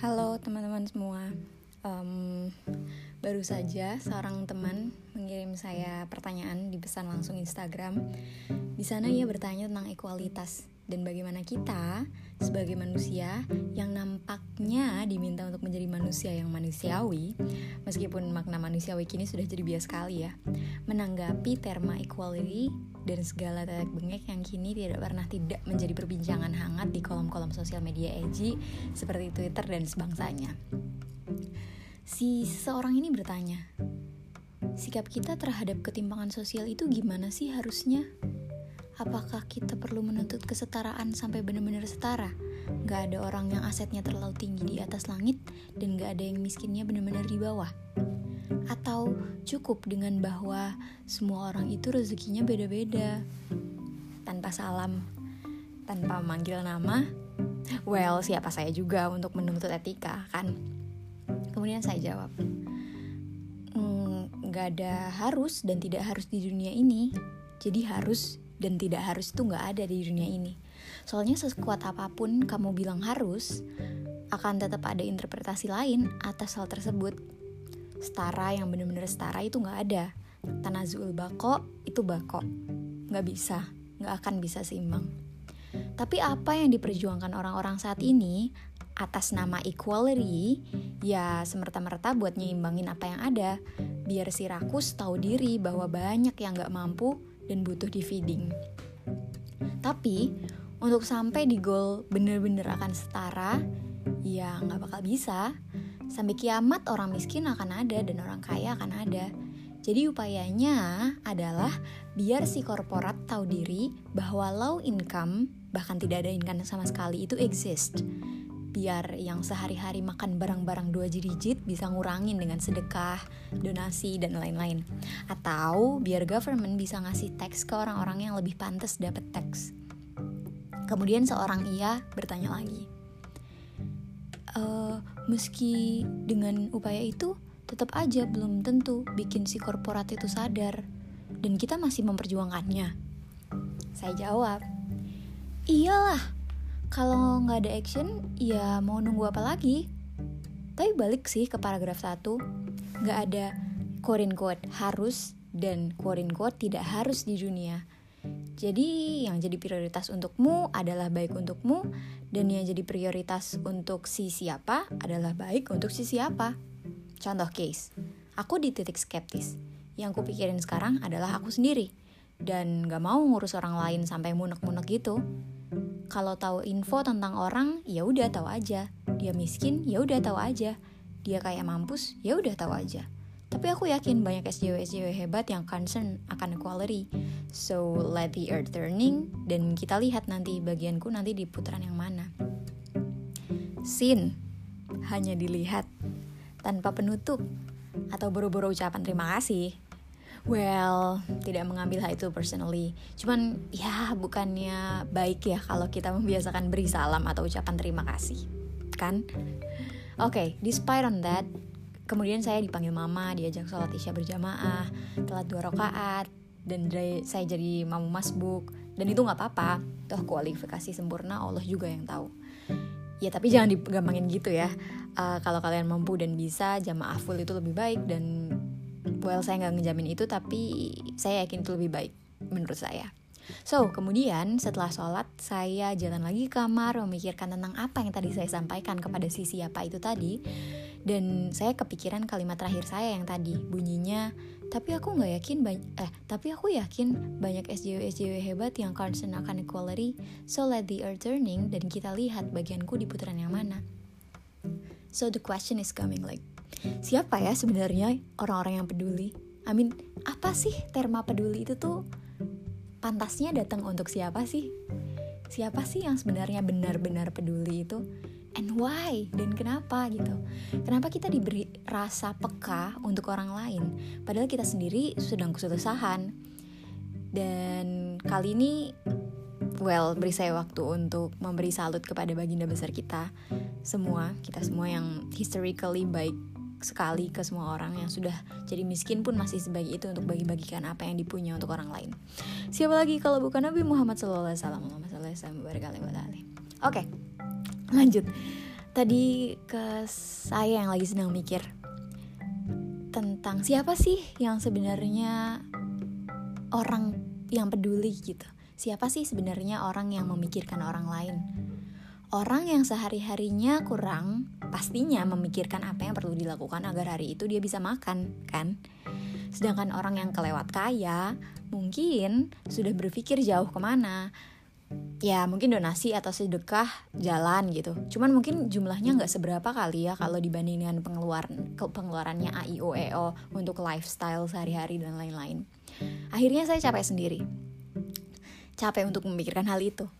Halo teman-teman semua. Um, baru saja seorang teman mengirim saya pertanyaan di pesan langsung Instagram. Di sana ia bertanya tentang ekualitas dan bagaimana kita sebagai manusia yang nampaknya diminta untuk menjadi manusia yang manusiawi, meskipun makna manusiawi kini sudah jadi biasa sekali ya, menanggapi terma equality dan segala tetek bengek yang kini tidak pernah tidak menjadi perbincangan hangat di kolom-kolom sosial media edgy seperti Twitter dan sebangsanya. Si seorang ini bertanya, sikap kita terhadap ketimpangan sosial itu gimana sih harusnya? Apakah kita perlu menuntut kesetaraan sampai benar-benar setara? Gak ada orang yang asetnya terlalu tinggi di atas langit dan gak ada yang miskinnya benar-benar di bawah. Atau cukup dengan bahwa semua orang itu rezekinya beda-beda. Tanpa salam tanpa memanggil nama. Well siapa saya juga untuk menuntut etika kan? Kemudian saya jawab hmm, nggak ada harus dan tidak harus di dunia ini. Jadi harus dan tidak harus itu nggak ada di dunia ini. Soalnya sekuat apa pun kamu bilang harus akan tetap ada interpretasi lain atas hal tersebut. Setara yang bener-bener setara itu nggak ada. Tanazul bako itu bako. Nggak bisa nggak akan bisa seimbang. Tapi apa yang diperjuangkan orang-orang saat ini atas nama equality ya semerta-merta buat nyimbangin apa yang ada. Biar si rakus tahu diri bahwa banyak yang nggak mampu dan butuh di feeding tapi untuk sampai di goal bener-bener akan setara ya nggak bakal bisa Sampai kiamat orang miskin akan ada dan orang kaya akan ada. Jadi upayanya adalah biar si korporat tahu diri bahwa low income bahkan tidak ada income sama sekali itu exist. Biar yang sehari-hari makan barang-barang dua digit bisa ngurangin dengan sedekah, donasi, dan lain-lain. Atau biar government bisa ngasih tax ke orang-orang yang lebih pantas dapat tax. Kemudian seorang ia bertanya lagi, uh, meski dengan upaya itu tetap aja belum tentu bikin si korporat itu sadar dan kita masih memperjuangkannya. Saya jawab, iyalah, kalau nggak ada action, ya mau nunggu apa lagi? Tapi balik sih ke paragraf 1, nggak ada quote harus dan quote tidak harus di dunia. Jadi yang jadi prioritas untukmu adalah baik untukmu dan yang jadi prioritas untuk si siapa adalah baik untuk si siapa. Contoh case, aku di titik skeptis. Yang kupikirin sekarang adalah aku sendiri dan gak mau ngurus orang lain sampai munek-munek gitu. Kalau tahu info tentang orang, ya udah tahu aja. Dia miskin, ya udah tahu aja. Dia kayak mampus, ya udah tahu aja. Tapi aku yakin banyak SJW-SJW hebat yang concern akan equality. So, let the earth turning, dan kita lihat nanti bagianku nanti di putaran yang mana. Sin, hanya dilihat, tanpa penutup, atau buru-buru ucapan terima kasih. Well, tidak mengambil hal itu personally. Cuman ya bukannya baik ya kalau kita membiasakan beri salam atau ucapan terima kasih. Kan? Oke, okay, despite on that, Kemudian saya dipanggil mama, diajak sholat isya berjamaah, telat dua rakaat, dan saya jadi mamu masbuk. Dan itu nggak apa-apa, toh kualifikasi sempurna Allah juga yang tahu. Ya tapi jangan digampangin gitu ya. Uh, kalau kalian mampu dan bisa, jamaah full itu lebih baik dan well saya nggak ngejamin itu tapi saya yakin itu lebih baik menurut saya. So, kemudian setelah sholat, saya jalan lagi ke kamar memikirkan tentang apa yang tadi saya sampaikan kepada si siapa itu tadi. Dan saya kepikiran kalimat terakhir saya yang tadi, bunyinya, tapi aku nggak yakin eh tapi aku yakin banyak SJW SJW hebat yang concern akan equality so let the earth turning dan kita lihat bagianku di putaran yang mana so the question is coming like siapa ya sebenarnya orang-orang yang peduli I mean apa sih terma peduli itu tuh pantasnya datang untuk siapa sih? Siapa sih yang sebenarnya benar-benar peduli itu? And why? Dan kenapa gitu? Kenapa kita diberi rasa peka untuk orang lain? Padahal kita sendiri sedang kesusahan. Dan kali ini, well, beri saya waktu untuk memberi salut kepada baginda besar kita semua, kita semua yang historically baik sekali ke semua orang yang sudah jadi miskin pun masih sebaik itu untuk bagi-bagikan apa yang dipunya untuk orang lain. Siapa lagi kalau bukan Nabi Muhammad SAW? Oke, lanjut. tadi ke saya yang lagi sedang mikir tentang siapa sih yang sebenarnya orang yang peduli gitu. Siapa sih sebenarnya orang yang memikirkan orang lain? Orang yang sehari-harinya kurang pastinya memikirkan apa yang perlu dilakukan agar hari itu dia bisa makan, kan? Sedangkan orang yang kelewat kaya mungkin sudah berpikir jauh ke mana. Ya mungkin donasi atau sedekah jalan gitu. Cuman mungkin jumlahnya nggak seberapa kali ya kalau dibandingkan pengeluaran pengeluarannya AIOEO untuk lifestyle sehari-hari dan lain-lain. Akhirnya saya capek sendiri. Capek untuk memikirkan hal itu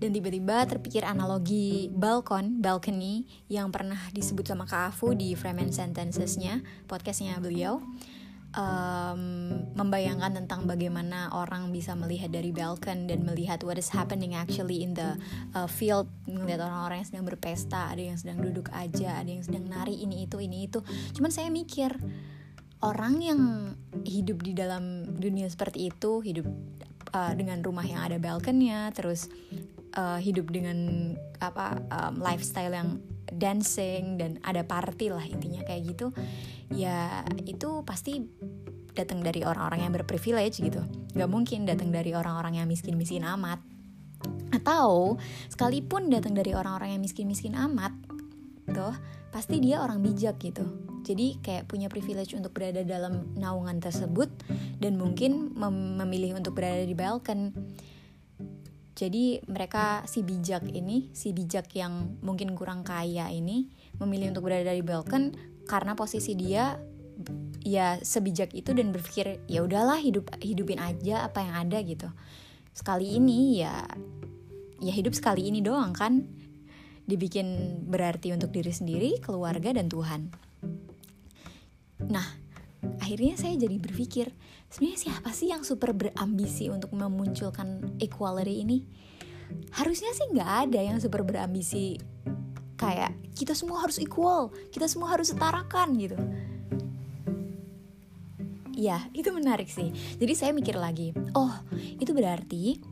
dan tiba-tiba terpikir analogi balkon, balcony yang pernah disebut sama Kak Afu di Frame and Sentences-nya, podcastnya beliau um, membayangkan tentang bagaimana orang bisa melihat dari balkon dan melihat what is happening actually in the uh, field. Melihat orang-orang yang sedang berpesta ada yang sedang duduk aja ada yang sedang nari ini itu ini itu. Cuman saya mikir orang yang hidup di dalam dunia seperti itu hidup uh, dengan rumah yang ada balkonnya terus uh, hidup dengan apa um, lifestyle yang dancing dan ada party lah intinya kayak gitu ya itu pasti datang dari orang-orang yang berprivilege gitu. Nggak mungkin datang dari orang-orang yang miskin-miskin amat. Atau sekalipun datang dari orang-orang yang miskin-miskin amat tuh pasti dia orang bijak gitu jadi kayak punya privilege untuk berada dalam naungan tersebut dan mungkin mem memilih untuk berada di balkon jadi mereka si bijak ini si bijak yang mungkin kurang kaya ini memilih untuk berada di balkon karena posisi dia ya sebijak itu dan berpikir ya udahlah hidup hidupin aja apa yang ada gitu. Sekali ini ya ya hidup sekali ini doang kan? Dibikin berarti untuk diri sendiri, keluarga, dan Tuhan. Nah, akhirnya saya jadi berpikir, sebenarnya siapa sih yang super berambisi untuk memunculkan equality ini? Harusnya sih nggak ada yang super berambisi kayak kita semua harus equal, kita semua harus setarakan gitu. Ya, itu menarik sih. Jadi saya mikir lagi, oh itu berarti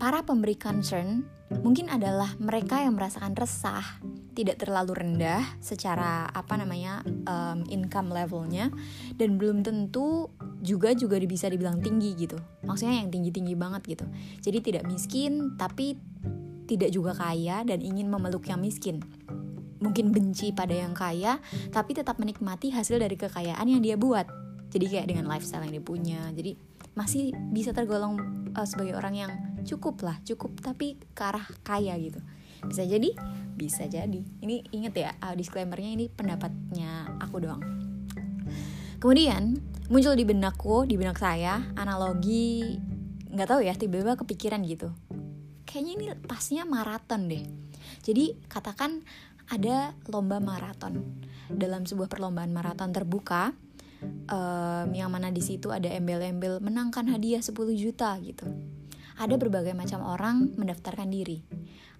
para pemberi concern mungkin adalah mereka yang merasakan resah tidak terlalu rendah secara apa namanya um, income levelnya dan belum tentu juga juga bisa dibilang tinggi gitu. Maksudnya yang tinggi tinggi banget gitu. Jadi tidak miskin tapi tidak juga kaya dan ingin memeluk yang miskin. Mungkin benci pada yang kaya tapi tetap menikmati hasil dari kekayaan yang dia buat. Jadi kayak dengan lifestyle yang dia punya. Jadi masih bisa tergolong uh, sebagai orang yang cukup lah cukup tapi ke arah kaya gitu bisa jadi? Bisa jadi. Ini inget ya uh, disclaimernya ini pendapatnya aku doang. Kemudian muncul di benakku di benak saya analogi nggak tahu ya tiba-tiba kepikiran gitu. Kayaknya ini pasnya maraton deh. Jadi katakan ada lomba maraton. Dalam sebuah perlombaan maraton terbuka um, yang mana di situ ada embel-embel menangkan hadiah 10 juta gitu. Ada berbagai macam orang mendaftarkan diri.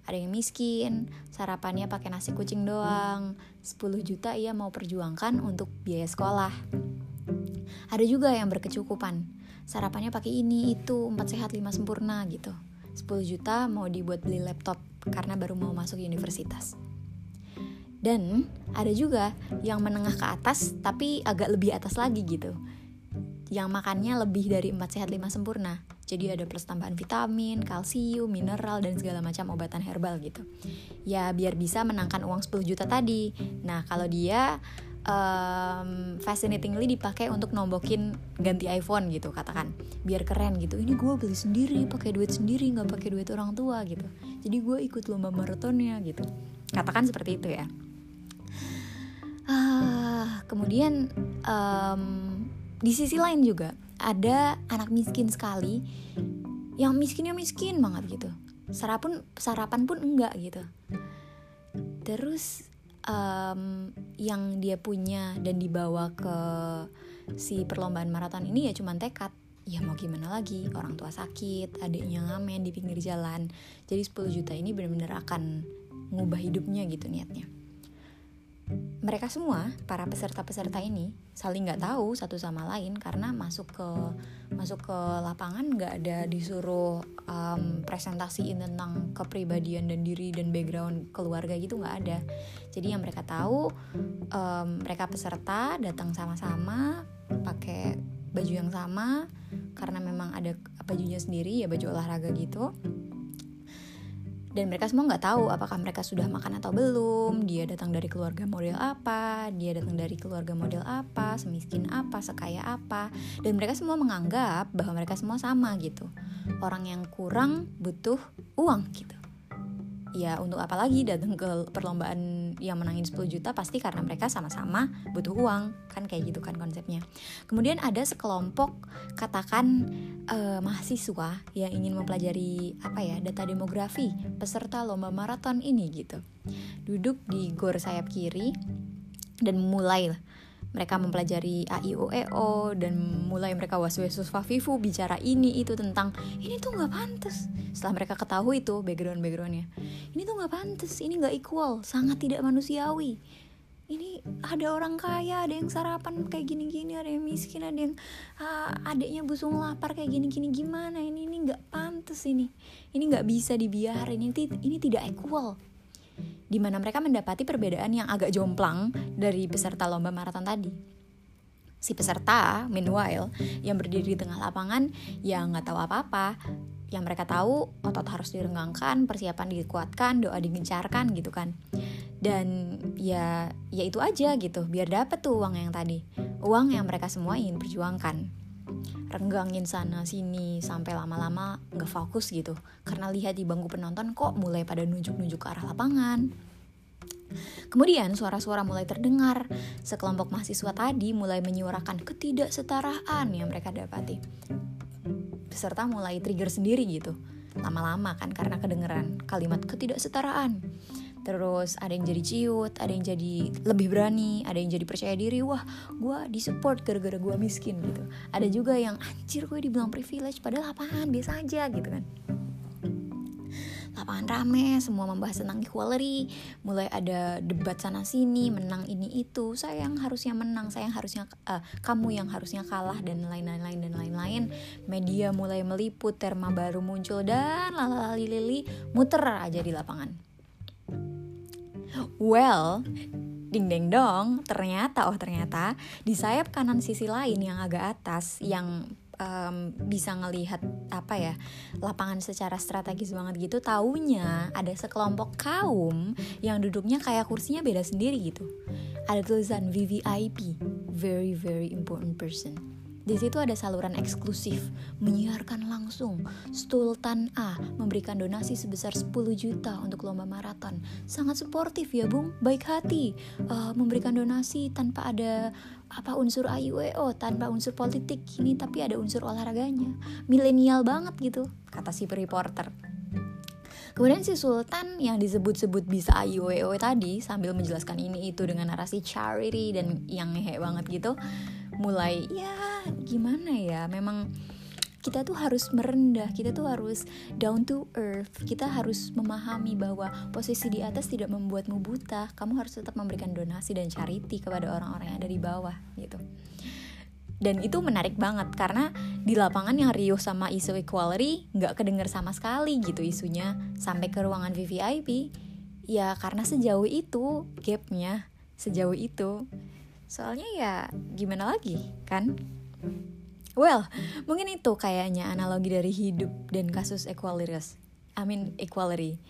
Ada yang miskin, sarapannya pakai nasi kucing doang, 10 juta ia mau perjuangkan untuk biaya sekolah. Ada juga yang berkecukupan, sarapannya pakai ini, itu, 4 sehat, 5 sempurna gitu. 10 juta mau dibuat beli laptop karena baru mau masuk universitas. Dan ada juga yang menengah ke atas tapi agak lebih atas lagi gitu. Yang makannya lebih dari 4 sehat 5 sempurna. Jadi ada plus tambahan vitamin, kalsium, mineral, dan segala macam obatan herbal gitu. Ya biar bisa menangkan uang 10 juta tadi. Nah kalau dia um, fascinatingly dipakai untuk nombokin ganti iPhone gitu katakan. Biar keren gitu. Ini gue beli sendiri pakai duit sendiri nggak pakai duit orang tua gitu. Jadi gue ikut lomba maratonnya gitu. Katakan seperti itu ya. Uh, kemudian um, di sisi lain juga ada anak miskin sekali yang miskinnya miskin banget gitu. Sarapan sarapan pun enggak gitu. Terus um, yang dia punya dan dibawa ke si perlombaan maraton ini ya cuma tekad. Ya mau gimana lagi? Orang tua sakit adiknya ngamen di pinggir jalan. Jadi 10 juta ini benar-benar akan ngubah hidupnya gitu niatnya mereka semua para peserta-peserta ini saling nggak tahu satu sama lain karena masuk ke masuk ke lapangan nggak ada disuruh um, presentasiin tentang kepribadian dan diri dan background keluarga gitu nggak ada. Jadi yang mereka tahu um, mereka peserta datang sama-sama pakai baju yang sama karena memang ada bajunya sendiri ya baju olahraga gitu dan mereka semua nggak tahu apakah mereka sudah makan atau belum dia datang dari keluarga model apa dia datang dari keluarga model apa semiskin apa sekaya apa. Dan mereka semua menganggap bahwa mereka semua sama gitu. Orang yang kurang butuh uang gitu ya untuk apa lagi datang ke perlombaan yang menangin 10 juta? Pasti karena mereka sama-sama butuh uang. Kan kayak gitu kan konsepnya. Kemudian ada sekelompok katakan uh, mahasiswa yang ingin mempelajari apa ya data demografi peserta lomba maraton ini gitu. Duduk di gor sayap kiri dan mulai mereka mempelajari AIOEO dan mulai mereka waswesus fafifu bicara ini itu tentang ini tuh nggak pantas. Setelah mereka ketahui itu background backgroundnya ini tuh nggak pantas ini nggak equal sangat tidak manusiawi. Ini ada orang kaya ada yang sarapan kayak gini-gini ada yang miskin ada yang uh, adiknya busung lapar kayak gini-gini gimana ini? Ini nggak pantas ini. Ini nggak bisa dibiarin ini ini tidak equal di mana mereka mendapati perbedaan yang agak jomplang dari peserta lomba maraton tadi. Si peserta, meanwhile, yang berdiri di tengah lapangan yang nggak tahu apa-apa, yang mereka tahu otot harus direnggangkan, persiapan dikuatkan, doa digencarkan gitu kan. Dan ya ya itu aja gitu, biar dapet tuh uang yang tadi. Uang yang mereka semua ingin perjuangkan renggangin sana sini sampai lama-lama nggak fokus gitu karena lihat di bangku penonton kok mulai pada nunjuk-nunjuk ke arah lapangan Kemudian suara-suara mulai terdengar. Sekelompok mahasiswa tadi mulai menyuarakan ketidaksetaraan yang mereka dapati. Peserta mulai trigger sendiri gitu. Lama-lama kan karena kedengeran kalimat ketidaksetaraan terus ada yang jadi ciut ada yang jadi lebih berani ada yang jadi percaya diri wah gue disupport gara-gara gue miskin gitu. Ada juga yang anjir gue dibilang privilege padahal apaan? Biasa aja gitu kan. Lapangan rame semua membahas tentang equality mulai ada debat sana sini menang ini itu. Saya yang harusnya menang saya yang harusnya uh, kamu yang harusnya kalah dan lain-lain dan lain-lain. Media mulai meliput terma baru muncul dan lalali lili muter aja di lapangan Well, ding ding dong, ternyata oh ternyata di sayap kanan sisi lain yang agak atas yang um, bisa ngelihat apa ya lapangan secara strategis banget gitu taunya ada sekelompok kaum yang duduknya kayak kursinya beda sendiri gitu. Ada tulisan VVIP very very important person di situ ada saluran eksklusif, menyiarkan langsung. Sultan A memberikan donasi sebesar 10 juta untuk lomba maraton. Sangat suportif ya, Bung. Baik hati. Uh, memberikan donasi tanpa ada apa unsur AIWO, tanpa unsur politik ini tapi ada unsur olahraganya. Milenial banget gitu, kata si reporter. Kemudian si Sultan yang disebut-sebut bisa AIWO tadi sambil menjelaskan ini itu dengan narasi charity dan yang ngehe banget gitu mulai ya gimana ya memang kita tuh harus merendah, kita tuh harus down to earth, kita harus memahami bahwa posisi di atas tidak membuatmu buta, kamu harus tetap memberikan donasi dan charity kepada orang-orang yang ada di bawah gitu. Dan itu menarik banget karena di lapangan yang riuh sama isu equality nggak kedenger sama sekali gitu isunya sampai ke ruangan VVIP. Ya karena sejauh itu gapnya, sejauh itu Soalnya ya gimana lagi kan? Well, mungkin itu kayaknya analogi dari hidup dan kasus equality. I mean equality.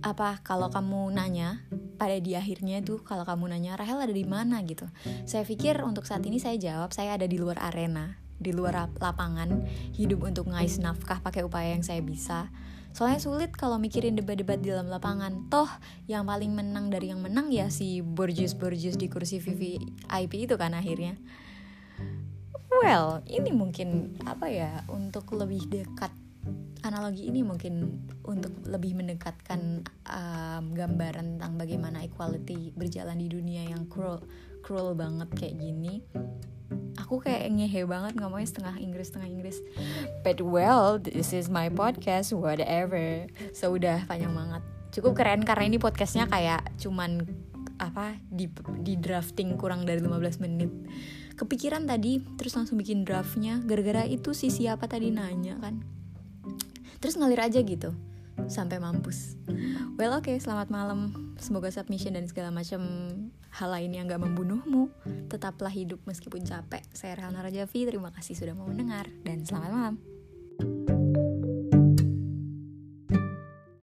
Apa kalau kamu nanya pada di akhirnya tuh kalau kamu nanya Rahel ada di mana gitu. Saya pikir untuk saat ini saya jawab saya ada di luar arena, di luar lapangan, hidup untuk ngais nafkah pakai upaya yang saya bisa Soalnya sulit kalau mikirin debat-debat di dalam lapangan. Toh yang paling menang dari yang menang ya si Borges-Borges di kursi VIP itu kan akhirnya. Well, ini mungkin apa ya untuk lebih dekat analogi ini mungkin untuk lebih mendekatkan um, gambaran tentang bagaimana equality berjalan di dunia yang cruel cruel banget kayak gini aku kayak ngehe banget ngomongnya setengah Inggris setengah Inggris. But well this is my podcast whatever. So udah panjang banget. Cukup keren karena ini podcastnya kayak cuman apa di di drafting kurang dari 15 menit. Kepikiran tadi terus langsung bikin draftnya gara-gara itu si siapa tadi nanya kan? Terus ngalir aja gitu sampai mampus. Well oke okay, selamat malam. Semoga submission dan segala macam hal lain yang gak membunuhmu tetaplah hidup meskipun capek. Saya Rahana Rajavi terima kasih sudah mau mendengar dan selamat malam